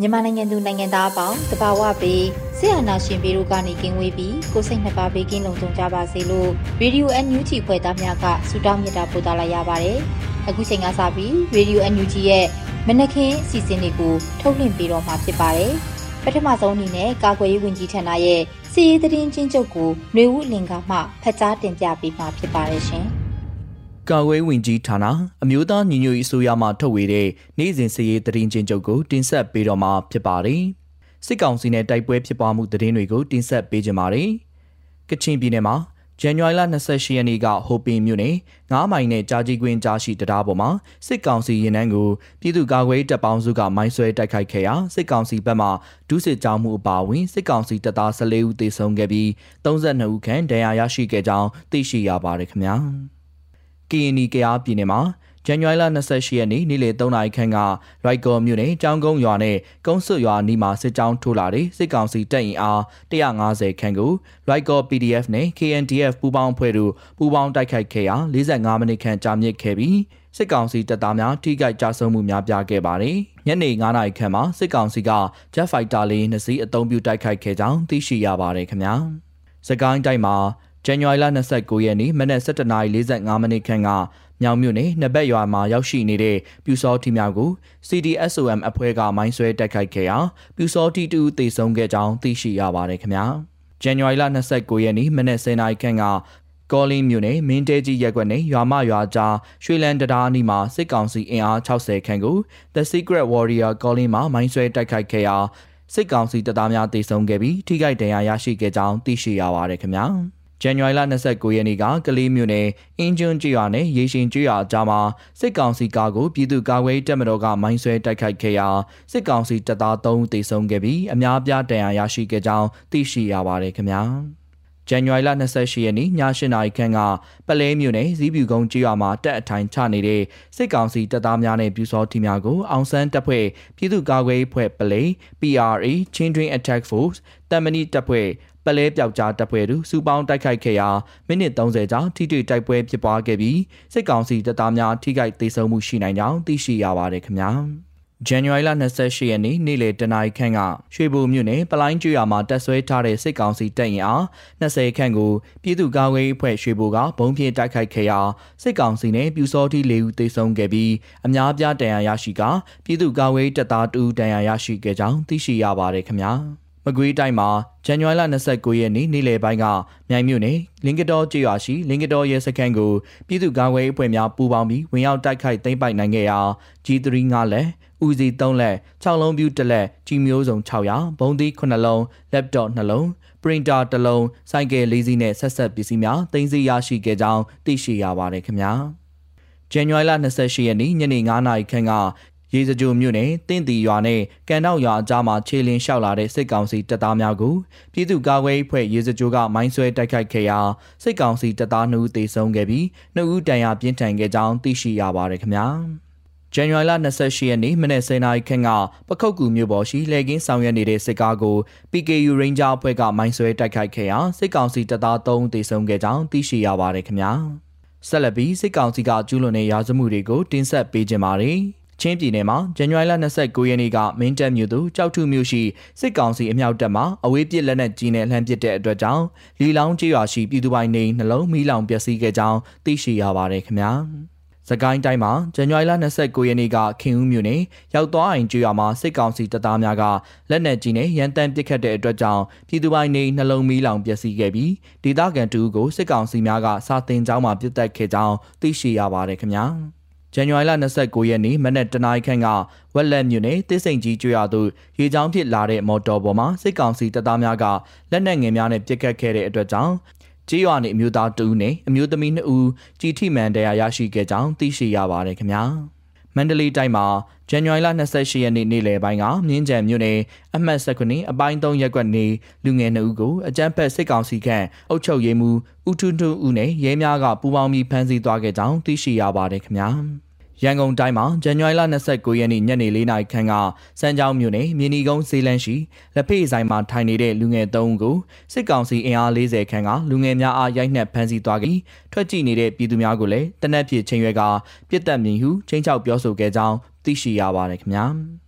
မြန်မာနိုင်ငံသူနိုင်ငံသားအပေါင်းတဘာဝပေးဆရာနာရှင်ပေတို့ကနေကင်းဝေးပြီးကိုစိတ်နှစ်ပါးဘေးကင်းလုံခြုံကြပါစေလို့ရေဒီယို NUG ဖွဲ့သားများကဆုတောင်းမေတ္တာပို့သလာရပါတယ်။အခုချိန်ကစပြီးရေဒီယို NUG ရဲ့မနက်ခင်းအစီအစဉ်လေးကိုထုတ်လွှင့်ပေးတော့မှာဖြစ်ပါတယ်။ပထမဆုံးအနေနဲ့ကာကွယ်ရေးဝန်ကြီးဌာနရဲ့စီရေးသတင်းချင်းချုပ်ကိုຫນွေဦးလင်ကမှဖတ်ကြားတင်ပြပေးမှာဖြစ်ပါတယ်ရှင်။ ကာကွယ်ဝင်ကြီးဌာနအမျိုးသားညီညွတ်ရေးအစိုးရမှထုတ်ဝေတဲ့နေ့စဉ်စည်ရေးသတင်းချင်းချုပ်ကိုတင်ဆက်ပေးတော့မှာဖြစ်ပါတယ်။စစ်ကောင်စီနဲ့တိုက်ပွဲဖြစ်ပွားမှုသတင်းတွေကိုတင်ဆက်ပေးကြပါမယ်။ကချင်ပြည်နယ်မှာဇန်နဝါရီလ28ရက်နေ့ကဟိုပင်မြို့နယ်9မိုင်နဲ့ကြာကြီးကွင်းကြားရှိတရားပေါ်မှာစစ်ကောင်စီရင်နှန်းကိုပြည်သူ့ကာကွယ်တပ်ပေါင်းစုကမိုင်းဆွဲတိုက်ခိုက်ခဲ့ရာစစ်ကောင်စီဘက်မှဒုစစ်ကြောင်းမှုအပါအဝင်စစ်ကောင်စီတပ်သား14ဦးသေဆုံးခဲ့ပြီး32ဦးခန့်ဒဏ်ရာရရှိခဲ့ကြောင်းသိရှိရပါတယ်ခင်ဗျာ။ ကရင်နီကရားပြည်နယ်မှာဇန်နဝါရီလ28ရက်နေ့နေ့လယ်3နာရီခန့်ကရိုက်ကော်မြို့နယ်ကျောင်းကုန်းရွာနဲ့ကုန်းစွရွာနီးမှာစစ်ကြောင်းထိုးလာတဲ့စစ်ကောင်စီတပ်ရင်အား150ခန့်ကိုရိုက်ကော် PDF နဲ့ KNDF ပူးပေါင်းအဖွဲ့တို့ပူးပေါင်းတိုက်ခိုက်ခဲ့ရာ45မိနစ်ခန့်ကြာမြင့်ခဲ့ပြီးစစ်ကောင်စီတပ်သားများထိခိုက်ကြဆုံးမှုများပြားခဲ့ပါတယ်။ညနေ9နာရီခန့်မှာစစ်ကောင်စီက Jet Fighter လေးနှစ်စီးအသုံးပြုတိုက်ခိုက်ခဲ့ကြောင်းသိရှိရပါတယ်ခင်ဗျာ။စကိုင်းတိုင်းမှာ ဇန်နဝါရီလ29ရက်နေ့မနက်7:45မိနစ်ခန့်ကမြောင်မြို့နယ်နှစ်ဘက်ရွာမှာရောက်ရှိနေတဲ့ပြူစောထီများကို CDSOM အဖွဲ့ကမိုင်းဆွဲတိုက်ခိုက်ခဲ့ရာပြူစောထီတူတေဆုံးခဲ့ကြောင်းသိရှိရပါတယ်ခင်ဗျာ။ဇန်နဝါရီလ29ရက်နေ့မနက်10:00နာရီခန့်ကကောလင်းမြို့နယ်မင်းတဲကြီးရက်ကွက်နယ်ရွာမရွာကြားရွှေလန်းတရားနီမှာစစ်ကောင်စီအင်အား60ခန့်ကို The Secret Warrior ကောလင်းမှာမိုင်းဆွဲတိုက်ခိုက်ခဲ့ရာစစ်ကောင်စီတပ်သားများတေဆုံးခဲ့ပြီးထိခိုက်ဒဏ်ရာရရှိခဲ့ကြောင်းသိရှိရပါတယ်ခင်ဗျာ။ ဇန်နဝါရီလ29ရက်နေ့ကကလေးမြို့နယ်အင်းကျွန်းကျွော်နဲ့ရေရှင်ကျွော်ကြားမှာစစ်ကောင်စီကားကိုပြည်သူ့ကာကွယ်တပ်မတော်ကမိုင်းဆွဲတိုက်ခိုက်ခဲ့ရာစစ်ကောင်စီတပ်သား3ဦးသေဆုံးခဲ့ပြီးအများပြားဒဏ်ရာရရှိခဲ့ကြောင်းသိရှိရပါတယ်ခင်ဗျာ။ဇန်နဝါရီလ28ရက်နေ့ည8နာရီခန့်ကပလဲမြို့နယ်ဇီးပြူကုန်းကျေးရွာမှာတက်အထိုင်ချနေတဲ့စစ်ကောင်စီတပ်သားများနဲ့ပြူစောထီများကိုအောင်ဆန်းတပ်ဖွဲ့ပြည်သူ့ကာကွယ်ရေးဖွဲ့ပလဲ PRA Chain Train Attack Force တမဏိတပ်ဖွဲ့ ပလဲပြောက်ကြားတပ်ဖွဲ့တို့စူပေါင်းတိုက်ခိုက်ခဲ့ရာမိနစ်30ကြာထိတွေ့တိုက်ပွဲဖြစ်ပွားခဲ့ပြီးစစ်ကောင်စီတပ်သားများထိခိုက်ဒေဆုံးမှုရှိနိုင်ကြောင်းသိရှိရပါတယ်ခင်ဗျာ။ဇန်နဝါရီလ28ရက်နေ့နေ့လယ်တနာရီခန့်ကရွှေဘိုမြို့နယ်ပလိုင်းကျွာမှာတက်ဆွဲထားတဲ့စစ်ကောင်စီတပ်ရင်အား20ခန့်ကိုပြည်သူ့ကာကွယ်ရေးအဖွဲ့ရွှေဘိုကဘုံပြတိုက်ခိုက်ခဲ့ရာစစ်ကောင်စီနဲ့ပြူစောတိ၄ဦးသေဆုံးခဲ့ပြီးအများပြားတန်ရာရရှိကပြည်သူ့ကာကွယ်ရေးတပ်သား2ဦးတန်ရာရရှိခဲ့ကြောင်းသိရှိရပါတယ်ခင်ဗျာ။ မကွေးတိုင်းမှာဇန်နဝါရီလ29ရက်နေ့နေ့လယ်ပိုင်းကမြိုင်မြို့နယ်လင်ကတော်ကျေးရွာရှိလင်ကတော်ရဲစခန်းကိုပြည်သူ့ကာကွယ်ရေးအဖွဲ့များပူးပေါင်းပြီးဝင်ရောက်တိုက်ခိုက်သိမ်းပိုက်နိုင်ခဲ့ရာ G3 5လက်ဦးစီ3လက်6လုံးပြူ1လက်ကြီးမျိုးစုံ600ဘုံသီး9လုံး laptop 2လုံး printer 1လုံးစိုက်ကယ်၄စီးနဲ့ဆက်ဆက်ပစ္စည်းများတင်စီရရှိခဲ့ကြောင်းသိရှိရပါတယ်ခင်ဗျာဇန်နဝါရီလ28ရက်နေ့ညနေ9:00နာရီခန့်က ရေစကြိုမြို့နယ်တင့်တီရွာနဲ့ကန်တော့ရွာအကြားမှာခြေလင်းလျှောက်လာတဲ့စစ်ကောင်စီတပ်သားများကိုပြည်သူ့ကာကွယ်ရေးဖွဲ့ရေစကြိုကမိုင်းဆွဲတိုက်ခိုက်ခဲ့ရာစစ်ကောင်စီတပ်သား2ဦးသေဆုံးခဲ့ပြီး2ဦးဒဏ်ရာပြင်းထန်ခဲ့ကြောင်းသိရှိရပါတယ်ခင်ဗျာ။ဇန်နဝါရီလ28ရက်နေ့မနက်10:00နာရီခန့်ကပခုတ်ကူမြို့ပေါ်ရှိလေကင်းဆောင်ရွက်နေတဲ့စစ်ကားကို PKU Ranger အဖွဲ့ကမိုင်းဆွဲတိုက်ခိုက်ခဲ့ရာစစ်ကောင်စီတပ်သား3ဦးသေဆုံးခဲ့ကြောင်းသိရှိရပါတယ်ခင်ဗျာ။ဆက်လက်ပြီးစစ်ကောင်စီကကျူးလွန်တဲ့ရာဇမှုတွေကိုတင်ဆက်ပေးကြပါမယ်။ ချင်းပြည်နယ်မှာဇန်နဝါရီလ29ရက်နေ့ကမင်းတပ်မြို့သို့ကြောက်ထုမြို့ရှိစစ်ကောင်စီအမြောက်တပ်မှအဝေးပစ်လက်နက်ကြီးနဲ့လှမ်းပစ်တဲ့အတွက်ကြောင့်လီလောင်းကျေးရွာရှိပြည်သူပိုင်နေနှလုံးမီးလောင်ပျက်စီးခဲ့ကြောင်းသိရှိရပါတယ်ခင်ဗျာ။စကိုင်းတိုင်းမှာဇန်နဝါရီလ29ရက်နေ့ကခင်ဦးမြို့နယ်ရောက်သွားအိမ်ကျွော်မှာစစ်ကောင်စီတပ်သားများကလက်နက်ကြီးနဲ့ရန်တမ်းပစ်ခတ်တဲ့အတွက်ကြောင့်ပြည်သူပိုင်းနေနှလုံးမီးလောင်ပျက်စီးခဲ့ပြီးဒေသခံတူကိုစစ်ကောင်စီများကစာတင်ကြောင်းမှာပြစ်တက်ခဲ့ကြောင်းသိရှိရပါတယ်ခင်ဗျာ။ ဇန်နဝါရီလ29ရက်နေ့မနက်တနာရီခန့်ကဝက်လက်မြို့နယ်တစ်စိန်ကြီးကျွော်သို့ရေချောင်းဖြစ်လာတဲ့မော်တော်ပေါ်မှာစစ်ကောင်စီတပ်သားများကလက်နက်ငယ်များနဲ့ပစ်ခတ်ခဲ့တဲ့အတွက်ကြောင့်ကြေးရွာနေအမျိုးသား2ဦးနဲ့အမျိုးသမီး2ဦးကြီးထိမှန်တရားရရှိခဲ့ကြောင်းသိရှိရပါတယ်ခင်ဗျာ မန္တလေးတိုင်းမှာဇန်နဝါရီလ28ရက်နေ့နေ့လယ်ပိုင်းကမြင်းကြံမြို့နယ်အမှတ်19အပိုင်း3ရပ်ကွက်နေလူငယ်2ဦးကိုအကြမ်းဖက်စစ်ကောင်စီခန့်အုပ်ချုပ်ရေးမှူးဦးထွန်းထွန်းဦးနဲ့ရဲများကပူးပေါင်းပြီးဖမ်းဆီးသွားခဲ့ကြောင်းသိရှိရပါတယ်ခင်ဗျာ ရန်ကုန်တိုင်းမှာဇန်နဝါရီလ29ရက်နေ့ညနေ4နာရီခန့်ကစမ်းချောင်းမြို့နယ်မြင်းနီကုန်းဈေးလန်းရှိလက်ဖေးဆိုင်မှာထိုင်နေတဲ့လူငယ်3ဦးကိုစစ်ကောင်စီအင်အား40ခန့်ကလူငယ်များအားရိုက်နှက်ဖမ်းဆီးသွားပြီးထွက်ကြည့်နေတဲ့ပြည်သူများကိုလည်းတနက်ဖြစ်ချင်းရွက်ကပြစ်တက်မြင်ဟုချင်းချောက်ပြောဆိုခဲ့ကြောင်းသိရှိရပါတယ်ခင်ဗျာ။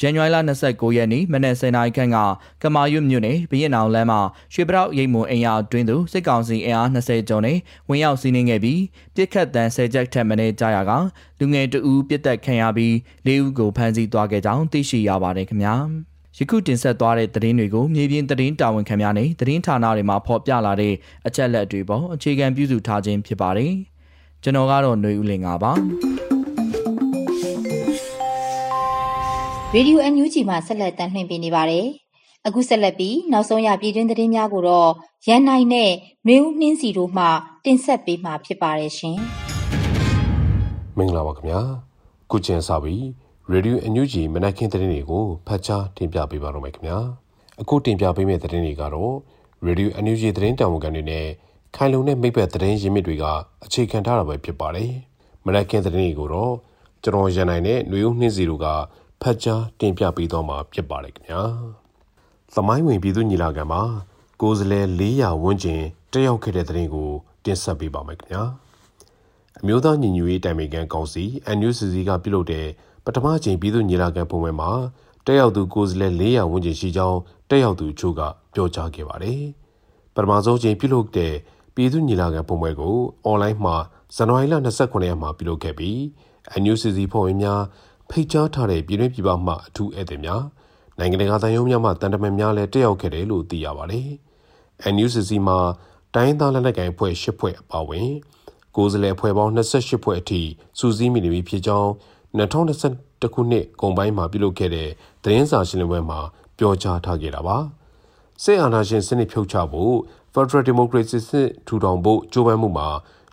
ဇန်နဝါရီလ29ရက်နေ့မနက်10:00နာရီခန့်ကကမာရွတ်မြို့နယ်ဘရင်အောင်လမ်းမှာရွှေပြောက်ရိတ်မွန်အိမ်ယာအတွင်းသို့စစ်ကောင်စီအင်အား20ကျော်နဲ့ဝင်ရောက်စီးနင်းခဲ့ပြီးပြစ်ခတ်တန်း10ချက်ထက်မနည်းကြာရကလူငယ်တဦးပြစ်တက်ခံရပြီး၄ဦးကိုဖမ်းဆီးသွားခဲ့ကြောင်းသိရှိရပါတယ်ခင်ဗျာ။ယခုတင်ဆက်သွားတဲ့သတင်းတွေကိုမြေပြင်သတင်းတာဝန်ခံများနဲ့သတင်းဌာနတွေမှာဖော်ပြလာတဲ့အချက်လက်တွေပေါ်အခြေခံပြုစုထားခြင်းဖြစ်ပါတယ်။ကျွန်တော်ကတော့ຫນွေဦးလင်ပါ။ ရေဒီယို NUG မှာဆက်လက်တမ်းလှည့်ပေးနေပါတယ်။အခုဆက်လက်ပြီးနောက်ဆုံးရပြည်တွင်းသတင်းများကိုတော့ရန်နိုင်နဲ့နှွေဦးနှင်းစီတို့မှတင်ဆက်ပေးမှာဖြစ်ပါတယ်ရှင်။မင်္ဂလာပါခင်ဗျာ။ကုကျင်စာပြီးရေဒီယို NUG မနက်ခင်းသတင်းတွေကိုဖတ်ကြားတင်ပြပေးပါတော့မယ်ခင်ဗျာ။အခုတင်ပြပေးမယ့်သတင်းတွေကတော့ရေဒီယို NUG သတင်းတာဝန်ခံတွေနဲ့ခိုင်လုံတဲ့မိဘသတင်းရင်းမြစ်တွေကအခြေခံထားတာပဲဖြစ်ပါတယ်။မနက်ခင်းသတင်းတွေကိုတော့ကျွန်တော်ရန်နိုင်နဲ့နှွေဦးနှင်းစီတို့က ဖတ်ကြားတင်ပြပေးတော့မှာဖြစ်ပါတယ်ခင်ဗျာ။သမိုင်းဝင်ပြည်သူညီလာခံမှာကိုယ်စားလှယ်400ဝန်းကျင်တက်ရောက်ခဲ့တဲ့တဲ့ရင်ကိုတင်ဆက်ပေးပါမယ်ခင်ဗျာ။အမျိုးသားညီညွတ်ရေးတိုင်ပင်ခံကောင်စီ NUCC ကပြုလုပ်တဲ့ပထမချိန်ပြည်သူညီလာခံပုံပွဲမှာတက်ရောက်သူကိုယ်စားလှယ်400ဝန်းကျင်ရှိကြောင်းတက်ရောက်သူချို့ကပြောကြားခဲ့ပါတယ်။ပထမဆုံးချိန်ပြုလုပ်တဲ့ပြည်သူညီလာခံပုံပွဲကိုအွန်လိုင်းမှာဇန်နဝါရီလ29ရက်မှာပြုလုပ်ခဲ့ပြီး NUCC ဖွဲ့ဝင်များ ဖိတ်ကြားထားတဲ့ပြည်တွင်းပြည်ပမှအထူးဧည့်သည်များနိုင်ငံတကာသံရုံးများမှတန်တမန်များလည်းတက်ရောက်ခဲ့တယ်လို့သိရပါတယ်။ NUCC မှာတိုင်းသားလက်နက်ကိုင်အဖွဲ့၈ဖွဲ့အပါအဝင်ကိုယ်စားလှယ်အဖွဲ့ပေါင်း28ဖွဲ့အထိစုစည်းမိနေပြီဖြစ်ကြောင်း2021ခုနှစ်ကုန်ပိုင်းမှာပြုလုပ်ခဲ့တဲ့သတင်းစာရှင်းလင်းပွဲမှာပြောကြားထားခဲ့တာပါ။စစ်အာဏာရှင်စနစ်ဖြုတ်ချဖို့ Federal Democracy စစ်ထူထောင်ဖို့ကြိုးပမ်းမှုမှာ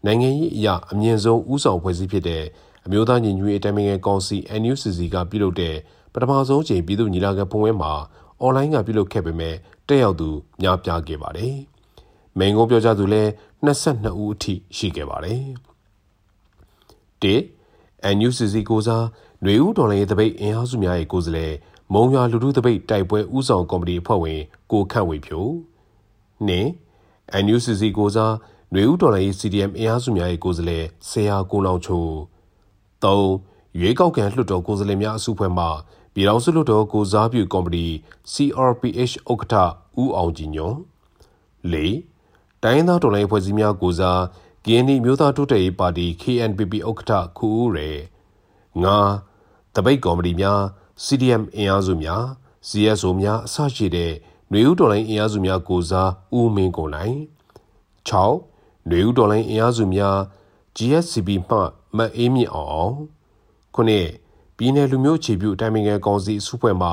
နိုင်ငံရေးအရာအမြင့်ဆုံးဥဆောင်ဖွဲ့စည်းဖြစ်တဲ့ အမျိုးသားညီညွတ်ရေးအတိုင်းအမြံကောင်စီ NUCC ကပြုလုပ်တဲ့ပထမဆုံးချိန်ပြည်သူညီလာခံပုံပွဲမှာအွန်လိုင်းကပြုလုပ်ခဲ့ပေမဲ့တက်ရောက်သူများပြားခဲ့ပါတယ်။မိန်ကုန်းပြောကြသူလည်း22ဦးအထိရှိခဲ့ပါတယ်။၁ NUCC ကိုစားຫນွေဦးတော်လိုင်းရေးတပိတ်အင်အားစုများရဲ့ကိုယ်စားလှယ်မုံရွာလူထုတပိတ်တိုက်ပွဲဥဆောင်ကော်မတီအဖွဲ့ဝင်ကိုခန့်ဝေဖြိုနှင့် NUCC ကိုစားຫນွေဦးတော်လိုင်းရေး CDM အင်အားစုများရဲ့ကိုယ်စားလှယ်ဆရာကိုလောင်ချို 3ရွေးကောက်ခံလွှတ်တော်ကိုယ်စားလှယ်များအစုအဖွဲ့မှပြည်ထောင်စုလွှတ်တော်ကိုစားပြုကော်မတီ CRPH ဥက္ကဋ္ဌဦးအောင်ကြည်ညွန့်4တိုင်းသားတော်လှန်ရေးဖွဲ့စည်းများကိုစား KNI မျိုးသားတိုးတက်ရေးပါတီ KNPP ဥက္ကဋ္ဌခူဦးရယ်5တပိတ်ကော်မတီများ CDM အင်အားစုများ CSO များအစရှိတဲ့ຫນွေဦးတော်လိုင်းအင်အားစုများကိုစားဦးမင်းကိုနိုင်6ຫນွေဦးတော်လိုင်းအင်အားစုများ GSCB မှ မတ်အေးမြင့်အောင်အောင်ခုနှစ်ပြည်내လူမျိုးခြေပြုအတိုင်းအမြံကောင်စီစုဖွဲ့မှ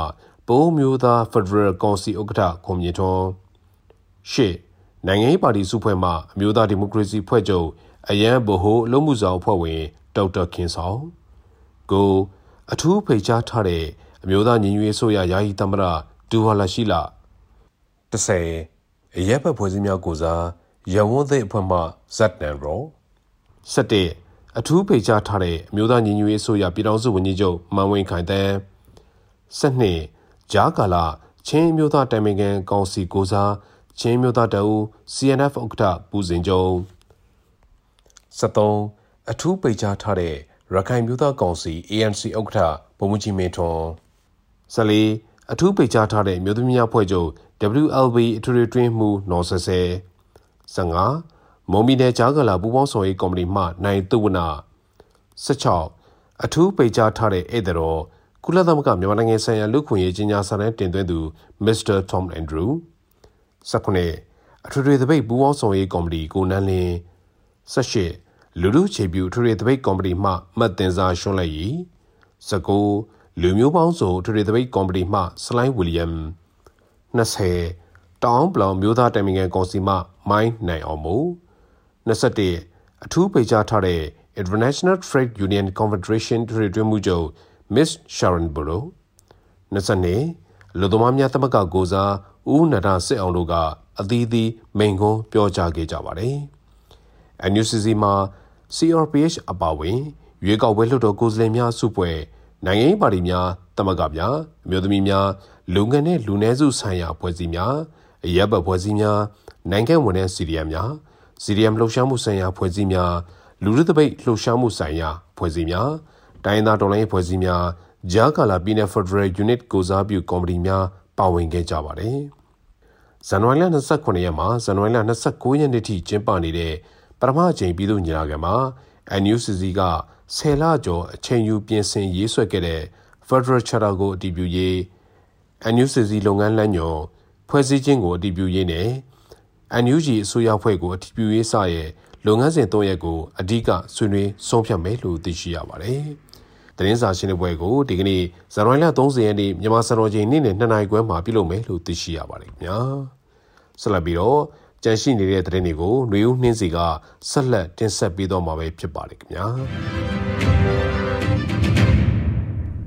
ပိုးမျိုးသားဖက်ဒရယ်ကောင်စီဥက္ကဋ္ဌခွန်မြင့်ထွန်းရှစ်နိုင်ငံရေးပါတီစုဖွဲ့မှအမျိုးသားဒီမိုကရေစီဖွဲ့ချုပ်အရန်ဘိုဟိုအလုံးမှုဆောင်ဖွဲ့ဝင်ဒေါက်တာခင်ဆောင်ကိုအထူးဖိတ်ကြားထားတဲ့အမျိုးသားညီညွတ်ရေးဆိုရယာယီသမ္မတဒူဝါလာရှိလာ30အရက်ဘက်ဖွဲ့စည်းများကိုစားရဝန်းသိအဖွဲ့မှဇက်နန်ရော17 အထူးဖိတ်ကြားထားတဲ့အမျိုးသားညီညွတ်ရေးအစိုးရပြည်ထောင်စုဝန်ကြီးချုပ်မန်ဝင်းခိုင်တန်း၁၂ဂျာကာလာချင်းမျိုးသားတိုင်ပင်ခံကောင်စီကိုစားချင်းမျိုးသားတအူ CNF ဥက္ကဋ္ဌပူဇင်ကျုံ73အထူးပိတ်ကြားထားတဲ့ရခိုင်မျိုးသားကောင်စီ ANC ဥက္ကဋ္ဌဗိုလ်မှူးကြီးမင်းထွန်း14အထူးပိတ်ကြားထားတဲ့မြို့သမီးများဖွဲ့ချုပ် WLB အထွေထွေတွင်းမှုနော်ဆဆဲ15 မွန်မီနယ်ဂျာဂလာပူပေါင်းဆောင်ရေးကော်မတီမှနိုင်သူဝနာ16အထူးပိတ်ကြားထားတဲ့ဧည့်သည်တော်ကုလသမဂ္ဂမြန်မာနိုင်ငံဆိုင်ရာလူ့ခွင့်ရေးကြီးညာစာတမ်းတင်သွင်းသူ Mr. Tom Andrew 19အထွေထွေသပိတ်ပူးပေါင်းဆောင်ရေးကော်မတီကိုနန်းလင်း18လူလူခြေပြူအထွေထွေသပိတ်ကော်မတီမှမှတ်တင်စာရှွန်းလက်ရီ19လူမျိုးပေါင်းစုံအထွေထွေသပိတ်ကော်မတီမှစလိုင်းဝီလျံ20တောင်ပလောင်မျိုးသားတိုင်ပင်ခံကောင်စီမှမိုင်းနိုင်အောင်မူ 21အထူးပိတ်ကြားထားတဲ့ International Trade Union Confederation ထွေထွေမှုချုပ် Miss Sharon Burrow 22လူသမားများသမဂ္ဂကိုစားဦးနန္ဒစစ်အောင်တို့ကအသီးသီးမိန်ကွန်းပြောကြားခဲ့ကြပါတယ်။ NUCC မှာ CRPH အပါအဝင်ရွေးကောက်ပွဲလွှတ်တော်ကိုယ်စားလှယ်များစုဖွဲ့နိုင်ငံရေးပါတီများသမဂ္ဂများအမျိုးသမီးများလူငယ်နဲ့လူနည်းစုဆိုင်ရာဖွဲ့စည်းများအရက်ဘဖွဲ့စည်းများနိုင်ငံဝန်ထမ်းစီရီယမ် များစီရီယမ်လှုပ်ရှားမှုဆိုင်ရာဖွဲ့စည်းများလူလူတပိတ်လှုပ်ရှားမှုဆိုင်ရာဖွဲ့စည်းများတိုင်းသားတော်လှန်ရေးဖွဲ့စည်းများဂျာကာလာပြည်နယ်ဖက်ဒရယ်ယူနစ်ကိုစားပြုကော်မတီများပါဝင်ခဲ့ကြပါတယ်။ဇန်နဝါရီလ29ရက်မှဇန်နဝါရီလ29ရက်နေ့ထိကျင်းပနေတဲ့ပထမအကြိမ်ပြည်သူ့ညီလာခံမှာ NUCC ကဆယ်လကျော်အချိန်ယူပြင်ဆင်ရေးဆွဲခဲ့တဲ့ Federal Charter ကိုအတည်ပြုရေး NUCC လုပ်ငန်းလမ်းညွှန်ဖွဲ့စည်းခြင်းကိုအတည်ပြုရေးနဲ့ NUG အစိုးရဖွဲ့ကိုအတည်ပြုရေးစရဲ့လုပ်ငန်းစဉ်၃ရက်ကိုအဓိကဆွေးနွေးဆုံးဖြတ်မယ်လို့သိရှိရပါတယ်။သတင်းစာရှင်းလင်းပွဲကိုဒီကနေ့ဇန်နဝါရီလ30ရက်နေ့မြန်မာစံတော်ချိန်နေ့နဲ့2နာရီခွဲမှာပြုလုပ်မယ်လို့သိရှိရပါတယ်ခင်ဗျာ။ဆက်လက်ပြီးတော့ကြန့်ရှိနေတဲ့သတင်းတွေကိုຫນွေဦးနှင်းစီကဆက်လက်တင်ဆက်ပေးတော့မှာပဲဖြစ်ပါတယ်ခင်ဗျာ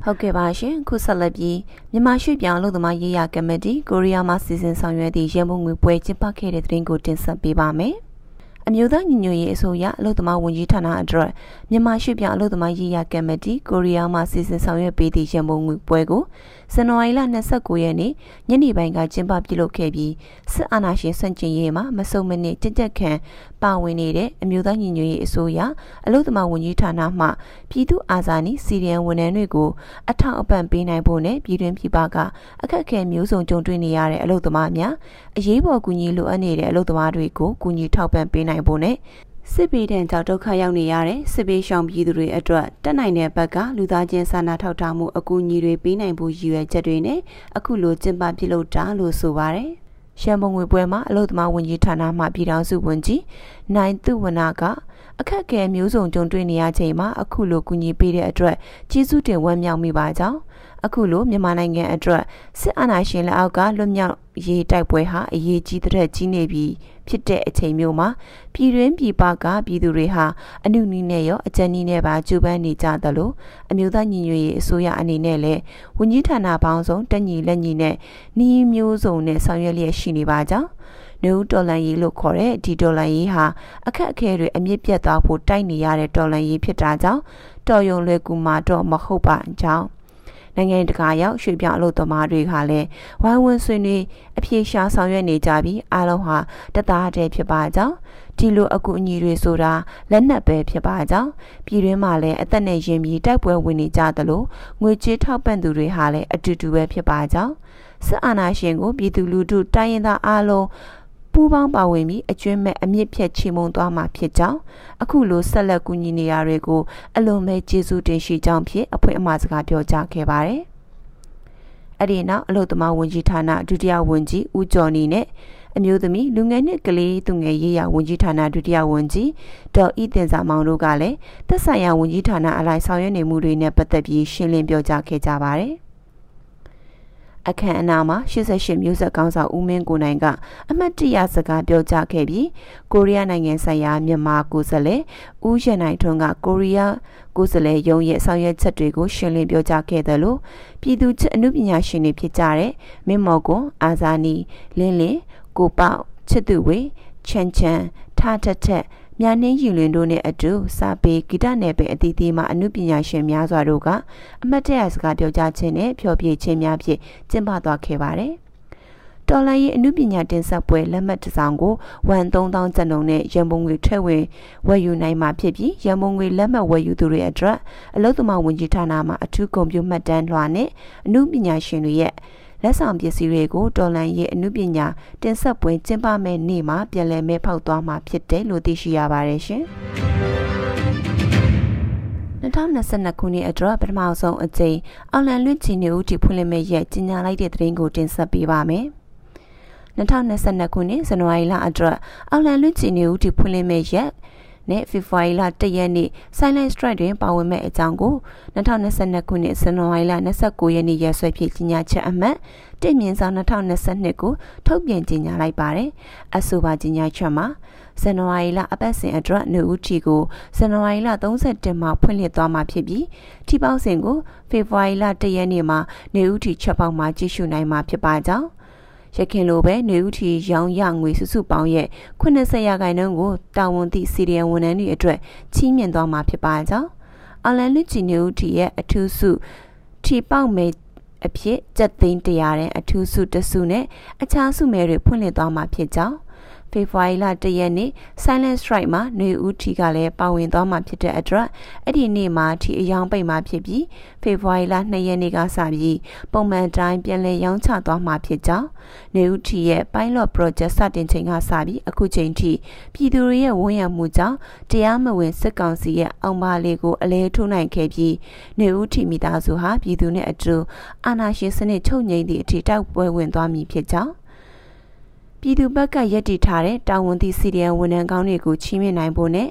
ဟုတ်ကဲ့ပါရှင်ခုဆက်လက်ပြီးမြန်မာရွှေ့ပြောင်းအလုပ်သမားရေးရာကမတီကိုရီးယားမှစီစဉ်ဆောင်ရွက်သည့်ရန်ပုံငွေပွဲကျင်းပခဲ့တဲ့သတင်းကိုတင်ဆက်ပေးပါမယ်။အမျိုးသားညီညွတ်ရေးအစိုးရအလို့သမားဝန်ကြီးဌာနအတွက်မြန်မာရွှေ့ပြောင်းအလို့သမားရေးရာကမတီကိုရီးယားမှစီစဉ်ဆောင်ရွက်ပေးသည့်ရန်ပုံငွေပွဲကိုဇန်နဝါရီလ29ရက်နေ့ညနေပိုင်းကကျင်းပပြုလုပ်ခဲ့ပြီးစစ်အာဏာရှင်ဆန့်ကျင်ရေးမှာမစုံမနစ်ကြက်ကြက်ခံပါဝင်နေတဲ့အမျိုးသားညီညွတ်ရေးအစိုးရအလို့သမားဝန်ကြီးဌာနမှပြည်သူအာဇာနည်စီရီယံဝန်ထမ်းတွေကိုအထောက်အပံ့ပေးနိုင်ဖို့နဲ့ပြည်တွင်းပြည်ပကအခက်အခဲမျိုးစုံကြုံတွေ့နေရတဲ့အလို့သမားများအရေးပေါ်ကူညီလိုအပ်နေတဲ့အလို့သမားတွေကိုကူညီထောက်ပံ့ပေးနိုင်ဖို့နဲ့ စစ်ပေးတဲ့ကြောင့်ဒုက္ခရောက်နေရတဲ့စစ်ပေးရှောင်ပြည်သူတွေအတွက်တက်နိုင်တဲ့ဘက်ကလူသားချင်းစာနာထောက်ထားမှုအကူအညီတွေပေးနိုင်ဖို့ရည်ရွယ်ချက်တွေနဲ့အခုလိုကျင်းပပြုလုပ်တာလို့ဆိုပါတယ်။ရှမ်းပုံငွေပွဲမှာအလုသမားဝန်ကြီးဌာနမှပြည်ထောင်စုဝန်ကြီးနိုင်သူဝနာကအခက်အခဲမျိုးစုံကြုံတွေ့နေရချိန်မှာအခုလိုကူညီပေးတဲ့အတွက်ကျေးဇူးတင်ဝမ်းမြောက်မိပါကြောင်းအခုလိုမြန်မာနိုင်ငံအတွက်စစ်အာဏာရှင်လက်အောက်ကလွတ်မြောက်ရေးတိုက်ပွဲဟာအရေးကြီးတဲ့ကြီးနေပြီ ဖြစ်တဲ့အချိန်မျိုးမှာပြည်တွင်းပြည်ပကပြည်သူတွေဟာအနုနည်းနဲ့ရောအကြံနည်းနဲ့ပါကြိုးပမ်းနေကြသလိုအမျိုးသားညီညွတ်ရေးအစိုးရအနေနဲ့လည်းဝန်ကြီးဌာနပေါင်းစုံတက်ညီလက်ညီနဲ့နှီးမျိုးစုံနဲ့ဆောင်ရွက်လျက်ရှိနေပါကြောင်းနူဒေါ်လာရေးလို့ခေါ်တဲ့ဒီဒေါ်လာရေးဟာအခက်အခဲတွေအမြင့်ပြတ်သွားဖို့တိုက်နေရတဲ့ဒေါ်လာရေးဖြစ်တာကြောင့်တော်ယုံလွယ်ကူမှာတော့မဟုတ်ပါကြောင်း နိုင်ငံတကာရောက်ရွှေပြောင်းအလုပ်သမားတွေကလည်းဝိုင်းဝန်းဆွေးနွေးအပြေရှားဆောင်ရွက်နေကြပြီးအားလုံးဟာတသားတည်းဖြစ်ပါကြောင်းဒီလိုအကူအညီတွေဆိုတာလက်နက်ပဲဖြစ်ပါကြောင်းပြည်တွင်းမှာလည်းအသက်နဲ့ရင်ပြီးတိုက်ပွဲဝင်နေကြသလိုငွေကြေးထောက်ပံ့သူတွေဟာလည်းအတူတူပဲဖြစ်ပါကြောင်းစစ်အာဏာရှင်ကိုပြည်သူလူထုတိုင်းရင်းသားအားလုံး ပူးပေါင်းပါဝင်ပြီးအကျွမ်းမဲ့အမြင့်ဖြတ်ချေမှုန်းသွားမှာဖြစ်ကြောင်းအခုလိုဆက်လက်ကူညီနေရတွေကိုအလွန်ပဲကျေးဇူးတင်ရှိကြောင်းဖြင့်အဖွင့်အမှာစကားပြောကြားခဲ့ပါတယ်။အဲ့ဒီနောက်အလုသမားဝန်ကြီးဌာနဒုတိယဝန်ကြီးဦးကျော်နီနဲ့အမျိုးသမီးလူငယ်နှင့်ကလေးသူငယ်ရေးရာဝန်ကြီးဌာနဒုတိယဝန်ကြီးဒေါ်ဤတင်စာမောင်တို့ကလည်းသက်ဆိုင်ရာဝန်ကြီးဌာနအလိုက်ဆောင်ရွက်နေမှုတွေနဲ့ပတ်သက်ပြီးရှင်းလင်းပြောကြားခဲ့ကြပါတယ်။ အခမ်းအနားမှာ88မျိုးဆက်ကောင်းဆောင်ဦးမင်းကိုနိုင်ကအမတ်တရစကားပြောကြားခဲ့ပြီးကိုရီးယားနိုင်ငံဆိုင်ရာမြန်မာကိုယ်စားလှယ်ဦးရနိုင်ထွန်းကကိုရီးယားကိုယ်စားလှယ်ရုံးရဲ့ဆောင်ရွက်ချက်တွေကိုရှင်းလင်းပြောကြားခဲ့တယ်လို့ပြည်သူ့အမှုပညာရှင်တွေဖြစ်ကြတဲ့မင်းမော်ကွန်အာဇာနီလင်းလင်းကိုပေါချစ်သူဝေချန်ချန်ထားထက်ထက် မြနှင်းရင်လွင်တို့နဲ့အတူစာပေဂီတနယ်ပယ်အသီးသီးမှအမှုပညာရှင်များစွာတို့ကအမတ်တရစကားပြောကြားခြင်းနဲ့ဖျော်ဖြေခြင်းများဖြင့်ကျင်းပသွားခဲ့ပါတယ်။တော်လိုင်းရဲ့အမှုပညာတင်ဆက်ပွဲလက်မှတ်တစ်စောင်ကိုဝန်3000ကျပ်နှုန်းနဲ့ရန်ပုံငွေထည့်ဝင်ဝယ်ယူနိုင်မှာဖြစ်ပြီးရန်ပုံငွေလက်မှတ်ဝယ်ယူသူတွေအတွက်အလုသမာဝန်ကြီးဌာနမှအထူးကွန်ပျူမှတ်တမ်းလွှာနဲ့အမှုပညာရှင်တွေရဲ့ လက်ဆောင်ပစ္စည်းတွေကိုတော်လန်ရဲ့အမှုပညာတင်ဆက်ပွဲကျင်းပမဲ့နေ့မှာပြန်လည်မဲဖောက်သွားမှာဖြစ်တယ်လို့သိရှိရပါတယ်ရှင်။2021 2022ခုနှစ်အတွက်ပထမဆုံးအကြိမ်အော်လန်လွင့်ချီနေဦးတီဖွင့်လှစ်မဲ့ရက်ကြီးညာလိုက်တဲ့သတင်းကိုတင်ဆက်ပေးပါမယ်။2022ခုနှစ်ဇန်နဝါရီလအတွက်အော်လန်လွင့်ချီနေဦးတီဖွင့်လှစ်မဲ့ရက် နဲ့ဖေဖော်ဝါရီလ1ရက်နေ့ Silent Strike တွင်ပါဝင်မဲ့အကြောင်းကို2022ခုနှစ်ဇန်နဝါရီလ29ရက်နေ့ရက်စွဲဖြင့်ကြီးညာချက်အမှတ်တမြင့်ဆောင်2022ကိုထုတ်ပြန်ကြေညာလိုက်ပါတယ်။အဆိုပါကြေညာချက်မှာဇန်နဝါရီလအပတ်စဉ်အတွက်နေဦးထီကိုဇန်နဝါရီလ31မှာဖွင့်လှစ်သွားမှာဖြစ်ပြီးထီပေါင်းစဉ်ကိုဖေဖော်ဝါရီလ1ရက်နေ့မှာနေဦးထီချက်ပေါက်မှာကြည့်ရှုနိုင်မှာဖြစ်ပါကြောင်း ရခင်လိုပဲနေဦးထီရောင်းရငွေစုစုပေါင်းရဲ့80ရာခိုင်နှုန်းကိုတာဝန်သည့်စီရီယံဝန်ထမ်းတွေအတွက်ချီးမြှင့်သွားမှာဖြစ်ပါကြောင်းအလန်လူချီနေဦးထီရဲ့အထူးစုထီပေါက်မဲအဖြစ်ကြက်သိန်းတရာတဲ့အထူးစုတစုနဲ့အခြားစုမဲတွေဖွင့်လှစ်သွားမှာဖြစ်ကြောင်း ဖေဖော်ဝါရီလ၁ရက်နေ့ Silent Strike မှာနေဦးထီကလည်းပါဝင်သွားမှာဖြစ်တဲ့အတွက်အဲ့ဒီနေ့မှာထီအယောင်ပိတ်မှာဖြစ်ပြီးဖေဖော်ဝါရီလ၂ရက်နေ့ကစပြီးပုံမှန်တိုင်းပြန်လည်ရောင်းချသွားမှာဖြစ်ကြောင်းနေဦးထီရဲ့ Pilot Project စတင်ချိန်ကစပြီးအခုချိန်ထိပြည်သူတွေရဲ့ဝန်ရံမှုကြောင့်တရားမဝင်စစ်ကောင်စီရဲ့အောင်ပါလေးကိုအလဲထိုးနိုင်ခဲ့ပြီးနေဦးထီမိသားစုဟာပြည်သူနဲ့အတူအာဏာရှင်စနစ်ချုပ်ငြိမ်းသည့်အထိတောက်ပွဲဝင်သွားမည်ဖြစ်ကြောင်း ပြည်သူဘက်ကရည်တည်ထားတဲ့တာဝန်သည့်စီရီယံဝန်ထမ်းကောင်းတွေကိုချီးမြှင့်နိုင်ဖို့နဲ့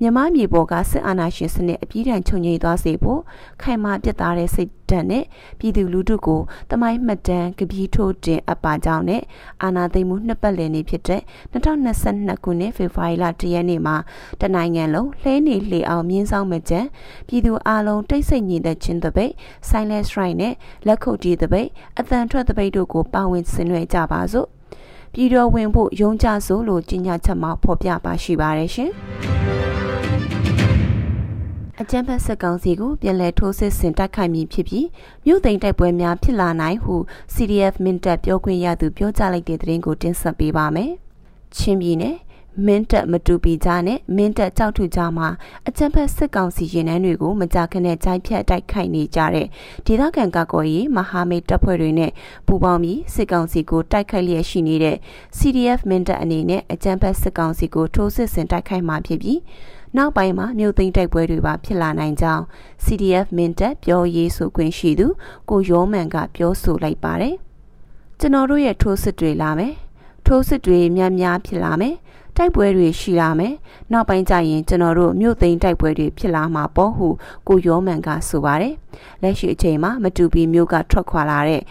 မြမမြေပေါ်ကစစ်အာဏာရှင်စနစ်အပြည့်အထန်ချုပ်ငြိမ်းသွားစေဖို့ခိုင်မာပြတ်သားတဲ့စိတ်ဓာတ်နဲ့ပြည်သူလူထုကိုတမိုင်းမှတ်တမ်းကပီးထိုးတင်အပ်ပါကြောင်းနဲ့အာဏာသိမ်းမှုနှစ်ပတ်လည်နေ့ဖြစ်တဲ့2022ခုနှစ်ဖေဖော်ဝါရီလ1ရက်နေ့မှာတနိုင်ငံလုံးလှဲနေလှေအောင်မြင်းဆောင်မကြံပြည်သူအလုံးတိတ်ဆိတ်ညီတဲ့ချင်းတပိတ် Silent Strike နဲ့လက်ခုပ်တီးတပိတ်အတန်ထွက်တပိတ်တို့ကိုပါဝင်ဆင်နွှဲကြပါစို့ ပြည်တော်ဝင်ဖို့ရုံးကြစို့လို့ကြေညာချက်မှာဖော်ပြပါရှိပါတယ်ရှင်အကြံဖက်စစ်ကောင်စီကိုပြန်လည်ထိုးစစ်ဆင်တိုက်ခိုက်မည်ဖြစ်ပြီးမြို့သိမ်းတိုက်ပွဲများဖြစ်လာနိုင်ဟု CDF မင်းတပ်ပြောခွင့်ရသူပြောကြားလိုက်တဲ့သတင်းကိုတင်ဆက်ပေးပါမယ်။ချင်းပြည်နယ် မင်းတပ်မတူပီကြားနဲ့မင်းတပ်ကြောက်ထုကြားမှာအကြံဖက်စစ်ကောင်စီရင်နှန်းတွေကိုမကြာခဏကြိုက်ဖြတ်တိုက်ခိုက်နေကြတဲ့ဒေသခံကာကွယ်ရေးမဟာမိတ်တပ်ဖွဲ့တွေနဲ့ပူးပေါင်းပြီးစစ်ကောင်စီကိုတိုက်ခိုက်လျက်ရှိနေတဲ့ CDF မင်းတပ်အနေနဲ့အကြံဖက်စစ်ကောင်စီကိုထိုးစစ်ဆင်တိုက်ခိုက်မှာဖြစ်ပြီးနောက်ပိုင်းမှာမြို့သိမ်းတိုက်ပွဲတွေပါဖြစ်လာနိုင်ကြောင်း CDF မင်းတပ်ပြောရေးဆိုခွင့်ရှိသူကိုရောမန်ကပြောဆိုလိုက်ပါတယ်ကျွန်တော်တို့ရဲ့ထိုးစစ်တွေလာမယ် ထိုးစစ်တွေများများဖြစ်လာမယ်တိုက်ပွဲတွေရှိလာမယ်။နောက်ပိုင်းကျရင်ကျွန်တော်တို့မြို့သိမ်းတိုက်ပွဲတွေဖြစ်လာမှာပေါ့ဟုကိုရောမန်ကဆိုပါတယ်။လက်ရှိအချိန်မှာမတူပီမြို့ကထွက်ခွာလာတဲ့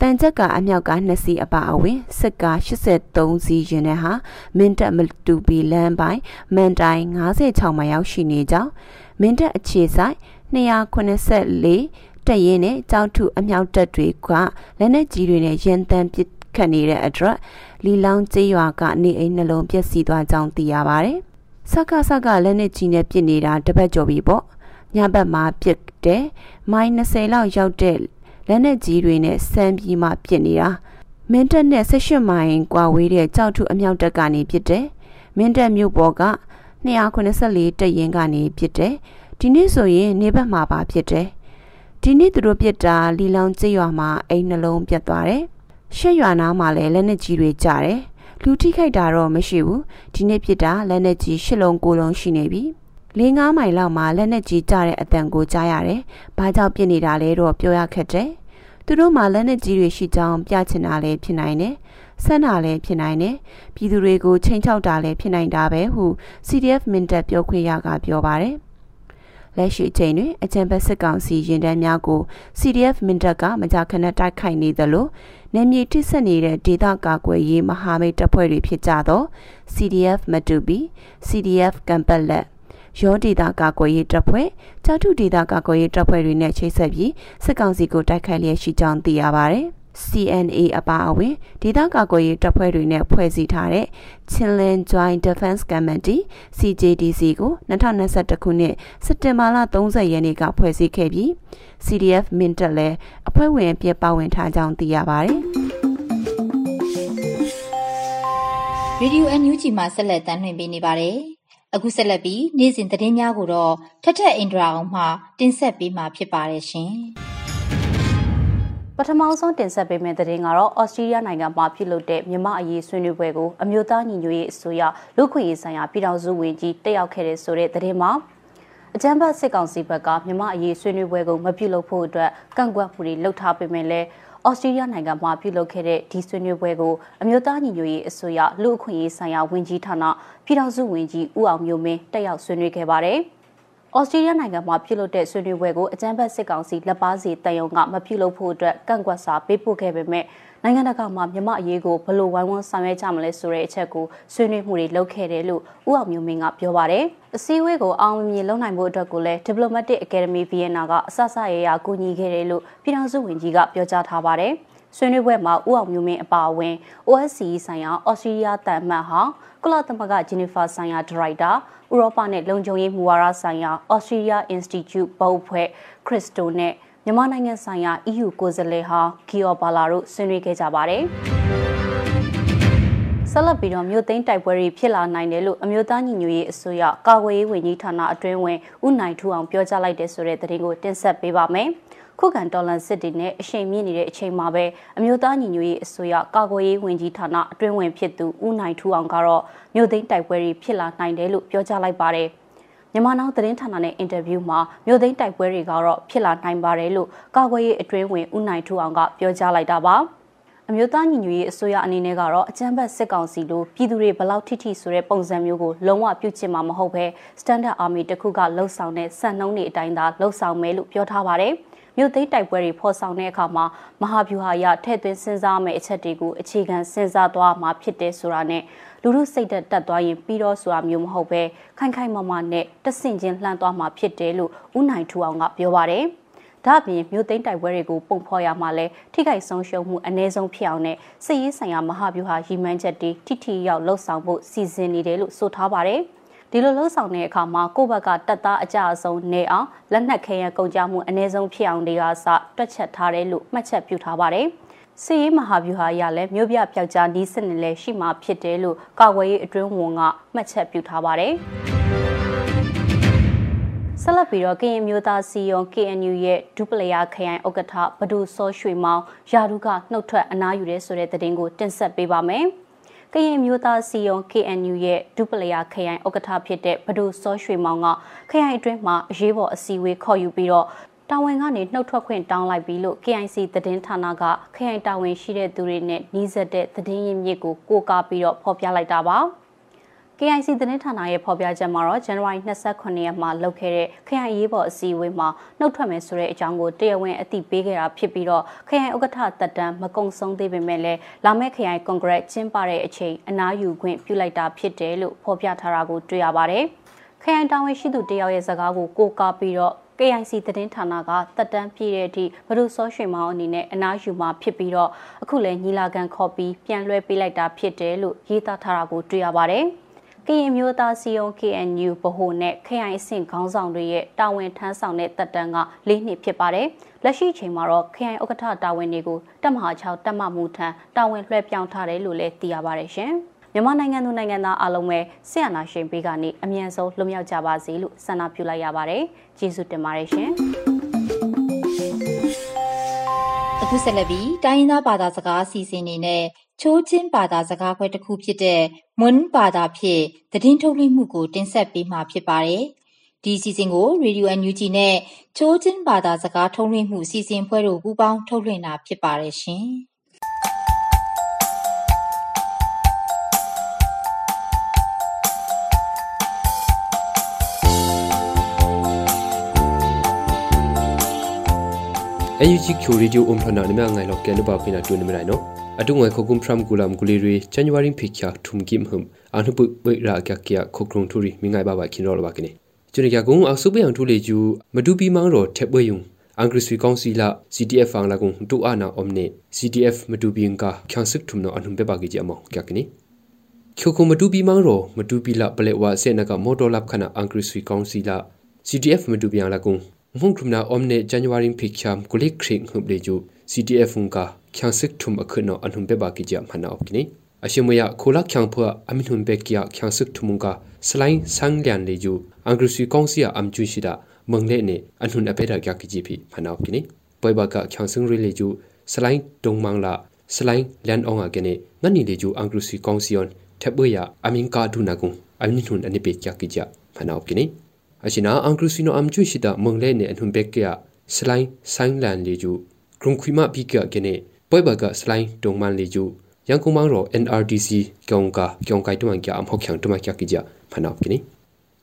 တန်ချက်ကအမြောက်က2စီးအပါအဝင်စစ်ကား83စီးရင်တဲ့ဟာမင်းတပ်မတူပီလမ်းပိုင်းမန်တိုင်56မှာရောက်ရှိနေကြောင်းမင်းတပ်အခြေဆိုင်284တက်ရင်နဲ့ကြောက်ထုအမြောက်တက်တွေကလက်နက်ကြီးတွေနဲ့ရန်တမ်းပစ် ခတ်နေတဲ့အတွက်လီလောင်းကျေးရွာကနေအိမ်နှလုံးပျက်စီးသွားကြောင်းသိရပါတယ်။စက္ကစက္ကလက်နက်ကြီးနဲ့ပစ်နေတာတပတ်ကျော်ပြီပေါ့။ညဘက်မှာပစ်တယ်။မိုင်း20လောက်ရောက်တဲ့လက်နက်ကြီးတွေနဲ့စမ်းပြီးမှပစ်နေတာ။မင်းတပ်နဲ့18မိုင်ကွာဝေးတဲ့ကြောက်ထုအမြောက်တပ်ကနေပစ်တယ်။မင်းတပ်မြို့ပေါ်က284တပ်ရင်းကနေပစ်တယ်။ဒီနေ့ဆိုရင်နေဘက်မှာပါဖြစ်တယ်။ဒီနေ့သူတို့ပြစ်တာလီလောင်ကျေးရွာမှာအိမ်နှလုံးပြတ်သွားတယ် ရှက်ရွာနားမှာလည်းလက်နက်ကြီးတွေကြတယ်လူထိခိုက်တာတော့မရှိဘူးဒီနေ့ဖြစ်တာလက်နက်ကြီးရှစ်လုံးကိုလုံးရှိနေပြီလေးငါးမိုင်လောက်မှာလက်နက်ကြီးကြတဲ့အတန်ကိုကြားရတယ်ဘာကြောင့်ပြစ်နေတာလဲတော့ပြောရခက်တယ်သူတို့မှလက်နက်ကြီးတွေရှိကြောင်းပြချင်တာလည်းဖြစ်နိုင်တယ်ဆန်းတာလည်းဖြစ်နိုင်တယ်ပြည်သူတွေကိုချိန်ချောက်တာလည်းဖြစ်နိုင်တာပဲဟု CDF မင်တက်ပြောခွင့်ရကပြောပါတယ် လက်ရှိအချိန်တွင်အကြံဖက်စစ်ကောင်စီရင်တန်းများကို CDF မင်တက်ကမကြာခဏတိုက်ခိုက်နေသလိုနယ်မြေထိစပ်နေတဲ့ဒေသကာကွယ်ရေးမဟာမိတ်တပ်ဖွဲ့တွေဖြစ်ကြသော CDF မတူပီ CDF ကံပက်လက်ရောဒေတာကာကွယ်ရေးတပ်ဖွဲ့ကြောက်ထုဒေတာကာကွယ်ရေးတပ်ဖွဲ့တွေနဲ့ချိတ်ဆက်ပြီးစစ်ကောင်စီကိုတိုက်ခိုက်လျက်ရှိကြောင်းသိရပါတယ်။ CNA အပါအဝင်ဒေသကာကွယ်ရေးတပ်ဖွဲ့တွေနဲ့ဖွဲ့စည်းထားတဲ့ Chinland Joint Defense Committee CJDC ကို2021ခုနှစ်စက်တင်ဘာလ30ရက်နေ့ကဖွဲ့စည်းခဲ့ပြီး CDF မင်းတပ်လည်းအဖွဲ့ဝင်အပြည့်ပါဝင်ထားကြောင်းသိရပါတယ်။ Radio NUG မှာဆက်လက်တင်ပြနေပါတယ်။အခုဆက်လက်ပြီးနေ့စဉ်သတင်းများကိုတော့ထထအင်ဒရာအောင်မှတင်ဆက်ပေးမှာဖြစ်ပါတယ်ရှင်။ ပထမဆုံးတင်ဆက်ပေးမယ့်သတင်းကတော့ဩစတြေးလျနိုင်ငံမှာပြုလုပ်တဲ့မြမအရေးဆွေးနွေးပွဲကိုအမျိုးသားညီညွတ်ရေးအစိုးရလူခွင့်ရေးဆိုင်ရာပြည်ထောင်စုဝန်ကြီးတက်ရောက်ခဲ့တဲ့ဆိုတဲ့သတင်းမှာအကြမ်းဖက်စစ်ကောင်စီဘက်ကမြမအရေးဆွေးနွေးပွဲကိုမပြုလုပ်ဖို့အတွက်ကန့်ကွက်မှုတွေလှုပ်ထားပေမဲ့လည်းဩစတြေးလျနိုင်ငံမှာပြုလုပ်ခဲ့တဲ့ဒီဆွေးနွေးပွဲကိုအမျိုးသားညီညွတ်ရေးအစိုးရလူ့အခွင့်အရေးဆိုင်ရာဝန်ကြီးဌာနပြည်ထောင်စုဝန်ကြီးဦးအောင်မျိုးမင်းတက်ရောက်ဆွေးနွေးခဲ့ပါတယ်။ ဩစတြေးလျနိုင်ငံမှာပြုလုပ်တဲ့ဆွေးနွေးပွဲကိုအကြမ်းဖက်စစ်ကောင်စီလက်ပါစီတန်ယုံကမပြုလုပ်ဖို့အတွက်ကန့်ကွက်စာပေးပို့ခဲ့ပေမဲ့နိုင်ငံတကာမှာမြမအရေးကိုဘလို့ဝိုင်းဝန်းဆောင်ရွက်ကြမလဲဆိုတဲ့အချက်ကိုဆွေးနွေးမှုတွေလုပ်ခဲ့တယ်လို့ဦးအောင်မျိုးမင်းကပြောပါတယ်။အစည်းအဝေးကိုအောင်မြင်လုပ်နိုင်ဖို့အတွက်ကိုလည်း Diplomatic Academy Vienna ကအစစရရကူညီခဲ့တယ်လို့ပြည်ထောင်စုဝန်ကြီးကပြောကြားထားပါတယ်။ဆွေးနွေးပွဲမှာဦးအောင်မျိုးမင်းအပါအဝင် OSCE ဆိုင်ရာဩစတြေးလျတန်အမတ်ဟာ ကုလသမဂ္ဂဂျီနီဖာဆိုင်ရာဒါရိုက်တာဥရောပနဲ့လုံခြုံရေးမူဝါဒဆိုင်ရာ Australia Institute ဘုတ်ဖွဲ့ခရစ်စတိုနဲ့မြန်မာနိုင်ငံဆိုင်ရာ EU ကိုယ်စားလှယ်ဟာဂီယောဘာလာတို့ဆွေးနွေးခဲ့ကြပါတယ်။ဆက်လက်ပြီးတော့မြို့သိမ်းတိုက်ပွဲတွေဖြစ်လာနိုင်တယ်လို့အမျိုးသားညီညွတ်ရေးအစိုးရကာကွယ်ရေးဝန်ကြီးဌာနအတွင်းဝင်ဦးနိုင်ထူအောင်ပြောကြားလိုက်တဲ့ဆိုတဲ့သတင်းကိုတင်ဆက်ပေးပါမယ်။ ခုခံတော်လှန်စစ်တွေနဲ့အရှိန်မြင့်နေတဲ့အချိန်မှာပဲအမျိုးသားညီညွတ်ရေးအစိုးရကာကွယ်ရေးဝန်ကြီးဌာနအတွင်းဝင်ဖြစ်သူဦးနိုင်ထူအောင်ကတော့မြို့သိမ်းတိုက်ပွဲတွေဖြစ်လာနိုင်တယ်လို့ပြောကြားလိုက်ပါတယ်။မြန်မာနောက်သတင်းဌာနနဲ့အင်တာဗျူးမှာမြို့သိမ်းတိုက်ပွဲတွေကတော့ဖြစ်လာနိုင်ပါတယ်လို့ကာကွယ်ရေးအတွင်းဝင်ဦးနိုင်ထူအောင်ကပြောကြားလိုက်တာပါ။အမျိုးသားညီညွတ်ရေးအစိုးရအနေနဲ့ကတော့အကြမ်းဖက်စစ်ကောင်စီလိုပြည်သူတွေဘလောက်ထိထိဆိုတဲ့ပုံစံမျိုးကိုလုံးဝပြုတ်ချင်မှာမဟုတ်ဘဲ Standard Army တခုကလှုပ်ဆောင်တဲ့စံနှုန်းတွေအတိုင်းသာလှုပ်ဆောင်မယ်လို့ပြောထားပါတယ်။ မြို့သိမ်းတိုက်ပွဲတွေဖော်ဆောင်တဲ့အခါမှာမဟာဗျူဟာအရထည့်သွင်းစဉ်းစားမယ့်အချက်တွေကိုအခြေခံစဉ်းစားသွားမှာဖြစ်တယ်ဆိုတာနဲ့လူမှုစိတ်သက်တက်သွားရင်ပြီးတော့ဆိုတာမျိုးမဟုတ်ပဲခိုင်ခိုင်မာမာနဲ့တဆင့်ချင်းလှမ်းသွားမှာဖြစ်တယ်လို့ဦးနိုင်ထူအောင်ကပြောပါတယ်။ဒါ့အပြင်မြို့သိမ်းတိုက်ပွဲတွေကိုပုံဖော်ရမှာလဲထိခိုက်ဆုံးရှုံးမှုအ ਨੇ ဆုံးဖြစ်အောင်နဲ့စစ်ရေးဆိုင်ရာမဟာဗျူဟာရည်မှန်းချက်တွေထိထိရောက်လှုပ်ဆောင်ဖို့စီစဉ်နေတယ်လို့ဆိုထားပါတယ်။ ဒီလိုလှုပ်ဆောင်တဲ့အခါမှာကိုယ့်ဘက်ကတက်သားအကြအဆုံးနေအောင်လက်နက်ခဲယံကုန်ကြမှုအ ਨੇ ဆုံးဖြစ်အောင်တွေကစတွက်ချက်ထားတယ်လို့မှတ်ချက်ပြုထားပါတယ်။စီရေးမဟာဗျူဟာအရလည်းမြို့ပြပျောက်ကြားနီးစနစ်လည်းရှိမှဖြစ်တယ်လို့ကာကွယ်ရေးအတွင်းဝန်ကမှတ်ချက်ပြုထားပါတယ်။ဆက်လက်ပြီးတော့ကရင်မျိုးသားစီယုံ KNU ရဲ့ဒုပလယာခရိုင်ဥက္ကဋ္ဌဘဒုစောရွှေမောင်ယာရုကနှုတ်ထွက်အနားယူရဲဆိုတဲ့သတင်းကိုတင်ဆက်ပေးပါမယ်။ ကရင်မျိုးသားစီယုံ KNU ရဲ့ဒုပလယာခရိုင်ဥက္ကဋ္ဌဖြစ်တဲ့ဘဒုစောရွှေမောင်ကခရိုင်အတွင်းမှာအရေးပေါ်အစည်းအဝေးခေါ်ယူပြီးတော့တာဝန်ကနေနှုတ်ထွက်ခွင့်တောင်းလိုက်ပြီးလို့ KIC သတင်းဌာနကခရိုင်တာဝန်ရှိတဲ့သူတွေနဲ့နှီးစပ်တဲ့သတင်းရင်းမြစ်ကိုကိုးကားပြီးတော့ဖော်ပြလိုက်တာပါ။ KIC သတင်းဌာနရဲ့ဖော်ပြချက်မှာတော့ဇန်နဝါရီ29ရက်မှာလုပ်ခဲ့တဲ့ခရိုင်ရေးပေါ်အစည်းအဝေးမှာနှုတ်ထွက်မယ်ဆိုတဲ့အကြောင်းကိုတရားဝင်အသိပေးခဲ့တာဖြစ်ပြီးတော့ခရိုင်ဥက္ကဋ္ဌတက်တန်းမကုံဆုံးသေးပေမဲ့လည်းလာမယ့်ခရိုင်ကွန်ဂရက်ကျင်းပတဲ့အချိန်အနားယူခွင့်ပြုလိုက်တာဖြစ်တယ်လို့ဖော်ပြထားတာကိုတွေ့ရပါတယ်။ခရိုင်တာဝန်ရှိသူတယောက်ရဲ့စကားကိုကိုးကားပြီးတော့ KIC သတင်းဌာနကတက်တန်းပြည့်တဲ့အထိဘဒုစောရွှေမောင်အနေနဲ့အနားယူမှာဖြစ်ပြီးတော့အခုလည်းညီလာခံခေါ်ပြီးပြန်လွှဲပေးလိုက်တာဖြစ်တယ်လို့ရေးသားထားတာကိုတွေ့ရပါတယ်။ ကရင်မျိုးသားစီယုံ KNU ဗဟိုနဲ့ခရိုင်အဆင့်ခေါင်းဆောင်တွေရဲ့တာဝန်ထမ်းဆောင်တဲ့တပ်တန်းက၄နှစ်ဖြစ်ပါတယ်။လက်ရှိချိန်မှာတော့ခရိုင်ဥက္ကဋ္ဌတာဝန်တွေကိုတပ်မဟာ6တပ်မမှုထမ်းတာဝန်လွှဲပြောင်းထားတယ်လို့လည်းသိရပါတယ်ရှင်။မြန်မာနိုင်ငံသူနိုင်ငံသားအားလုံးပဲဆရာနာရှင်ပေးကနေအမြန်ဆုံးလွတ်မြောက်ကြပါစေလို့ဆန္ဒပြုလိုက်ရပါတယ်။ကျေးဇူးတင်ပါတယ်ရှင်။အခုဆက်လက်ပြီးတိုင်းရင်းသားဘာသာစကားအစီအစဉ်နေနဲ့ချိုးချင်းဘာသာစကားခွဲတစ်ခုဖြစ်တဲ့ မွန်းဘာသာဖြင့်သတင်းထုတ်လွှင့်မှုကို တင်ဆက်ပေးမှာဖြစ်ပါတယ်။ဒီအစီအစဉ်ကို Radio NUG နဲ့ချိုးချင်းဘာသာစကားထုတ်လွှင့်မှုအစီအစဉ်ဖွဲ့တို့ပူးပေါင်းထုတ်လွှင့်တာဖြစ်ပါတယ်ရှင်။အန်ယူဂျီကျိုရီဒီယိုအုံထနာနမငိုင်လောက်ကဲနဘပိနာတူနမရိုင်နော် အတုငွေခုကုမ်ဖရမ်ဂူလမ်ဂူလီရီဇန်နဝါရီဖိချာထုမ်ကိမ်ဟမ်အနုပုဝိရာကကရခုကရုံထူရီမိငိုင်ဘာဘာခင်ရောလဘာကိနေကျွန်ရကုံအဆုပယံထူလေကျူမဒူပီမောင်းရောထက်ပွဲယုံအင်္ဂရိစီကောင်စီလာ CTF ဖန်လာကုံတူအာနာအုံနေ CTF မဒူပီငကာခန်းစစ်ထုမ်နောအနုပေဘာကိကြအမောကကနိချိုခုမဒူပီမောင်းရောမဒူပီလာပလက်ဝါဆေနကမော်တော်လပ်ခနာအင်္ဂရိစီကောင်စီလာ CTF မ kyang sik thum akhu no anhum be ba ki ja mana op kini ashimya khola kyang phwa amin hun be kya kyang sik thum ka slain sang lian le ju angru si kong sia am chu shi da mong le ne anhun ape da kya ki ji phi mana op kini poi ba ka kyang sing re le ju slain dong mang la slain lian ong a kene ngani le ju angru si kong sion thep ya amin ka du na gung amin hun ani pe kya ki ja mana op kini ashina angru si no am chu shi da mong le ne anhun be kya slain sang lian le ju krung khuima pi kya kene င်းဆိုင်လန်လေကျူကရုံခွိမပိကကနေပွိုင်ဘကစလိုင်းတုံမန်လေကျူယန်ကုမောင်ရော NRDC ကြောင်ကာကြောင်ကိုင်တမန်ကြအမ်ဟုတ်ချန်တမချကိကြဖနောက်ကိနီ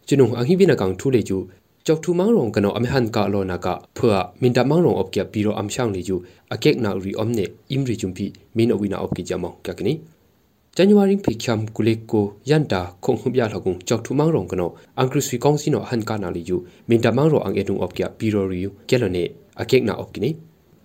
ကျွန်ုံအဟိဘိနကောင်ထူလေကျူကြောက်ထူမောင်ရောကနောအမဟန်ကာလောနာကဖွာမင်တမောင်ရောအပကပီရောအမ်ရှောင်းလေကျူအကက်နာရီအုံးနေအင်ရီဂျုံပီမင်းအဝိနာအပကိကြမောင်ကကိနီ January phikham kuliko yanda khong hubya lagung chok thu mang rong kano angkru sui kong sino han ka na li yu minda mang ro ang edung op kya piro ri kelo ne akek na op kini minda mang ro li long pi rong le ju ashina akek na hia ke ne khyang ri om na im hi khada awina op kya kya kini judia minda da hira op kya shep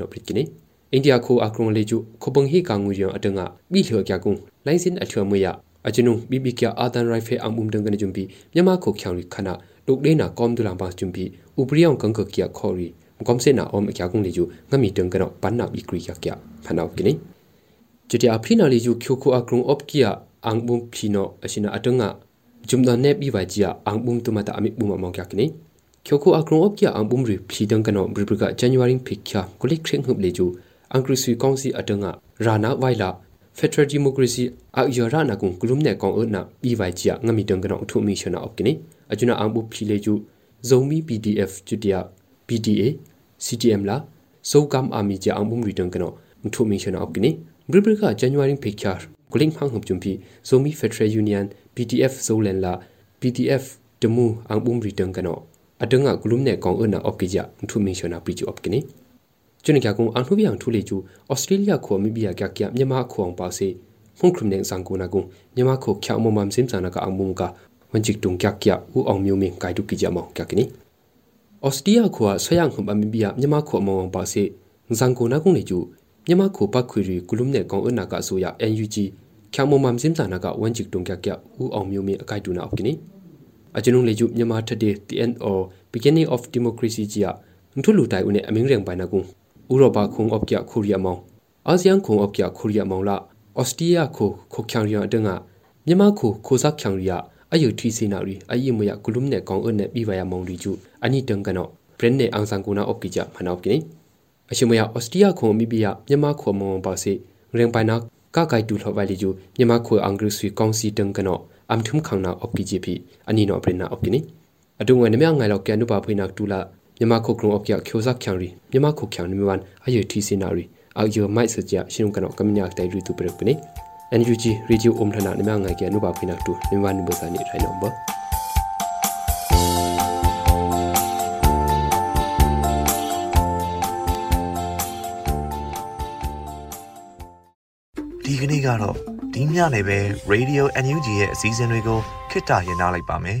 နိုပရစ်ကိနေအိန္ဒိယခိုအကရုံလေကျခပငဟိကာငူရအတငါမိလျောကြကုံလိုင်းစင်အထွေမွေရအချနုဘီဘီကအာဒန်ရိုင်ဖေအမှုန်တန်ကနေဂျုံပီမြန်မာခိုချောင်ရီခနာဒုတ်လေးနာကောမ်ဒူလန်ပါဂျုံပီဥပရိယောင်ကန် ကကီယာခေါ်ရီကွန်စေနာအောမအကြကုံလေကျငမီတန်ကနောပန်နာဘီကရီကကဖနောက်ကိနေကျတီအဖိနာလေကျခိုခိုအကရုံအော့ကီယာအန်ဘုံဖီနိုအရှင်အတငါဂျုံဒန်နေဘီဝါဂျီယာအန်ဘုံတူမတာအမိဘုံမောင်ကကိနေခိုခိုအကရုံအော့ကီယာအန်ဘုံရီဖီတန်ကနောဘရီဘကဇန်နဝါရီဖိခါကိုလိခရင်ဟုပ်လေကျအင်္ဂရိစီကောင်စီအတငါရာနာဝိုင်လာဖက်ဒရယ်ဒီမိုကရေစီအယရနာကုံကလုံနေကောင်အနာပြီးဝိုင်ချာငမီတန်ကတော့ထုမီရှနာအော့ကိနေအကျွနာအံဘူဖီလေကျူဇုံမီ PDF ကျူတယာ PDA CTM လာစောကမ်အာမီချာအံဘူရီတန်ကတော့ထုမီရှနာအော့ကိနေဘရိဘရကဇန်နဝါရီဖိချာကလင်းဖန်းဟုပ်ဂျုံပီဇုံမီဖက်ဒရယ်ယူနီယန် PDF ဇိုလန်လာ PDF တမူအံဘူရီတန်ကတော့အတငါကလုံနေကောင်အနာအော့ကိကြထုမီရှနာပရီချူအော့ကိနေကျွနကြကုံအန်ထုဘီယံထူလေကျူဩစတြေးလျခေါ်မိဘီယာကြကြမြန်မာခေါအောင်ပါစေဖုန်ခရုမနေဆန်ကူနာကုံမြန်မာခေါချောင်းမမမ်စင်စနာကအမုံကဝန်ချစ်တုံကြကြဦးအောင်မျိုးမင်းဂိုင်ဒုကိကြမောင်ကြကနီ ဩစတြေးလျခေါ်ဆွယံခုံအမိဘီယာမြန်မာခေါမောင်ပါစေဇန်ကူနာကုံလေကျူမြန်မာခေါပတ်ခွေရီကုလုံနေကောင်အနာကအစိုးရ NUG ချောင်းမမမ်စင်စနာကဝန်ချစ်တုံကြကြဦးအောင်မျိုးမင်းအကိုက်တူနာအောက်ကနီအကျွန်ုံလေကျူမြန်မာထတဲ့ the end or beginning of democracy ကြီးအန်ထူလူတိုင်ဦးနဲ့အမင်းရင်ပိုင်နာကုံဥရောပခုံအော့ကရခိုရီယာမောင်အာဆီယံခုံအော့ကရခိုရီယာမောင်လာဩစတြေးလျခိုခိုချန်ရီယာတငါမြန်မာခိုခိုစချန်ရီယာ အယုထီစီနာရီအယိမယကုလုံနဲ့ကောင်အနဲ့ပြီးပါရမောင်ရီကျူအနိတန်ကနောဘရင်နဲ့အောင်ဆန်ကူနာအော့ကီကြမနောက်ကိအရှိမယဩစတြေးလျခုံမိပိယမြန်မာခိုမောင်ပါစီရင်ပိုင်နာကကိုက်တူလှဝိုင်လီကျူမြန်မာခိုအင်္ဂရိစီကောင်စီတန်ကနောအမ်ထုမ်ခေါနာအော့ကီဂျီပီအနိနောဘရင်နာအော့ကီနိအတုံငွေနမငိုင်လောက်ကန်နုပါဖိနာတူလာမြန်မာခုကရုံအပြချိုဇက်ချန်ရီမြန်မာခုချန်နမဝန်အယေတီစီနာရီအယောမိုက်စကြရှင်ကနောကမညာတိုင်ရီတူပရပနေ NUG Radio Omthana နမငိုင်ကနုပါဖိနာတူနမဝန်နဘစာနီထိုင်နံပါဒီကနေ့ကတော့ဒီညနေပဲ Radio NUG ရဲ့အစည်းအဝေးတွေကိုခਿੱတရရနိုင်ပါမယ်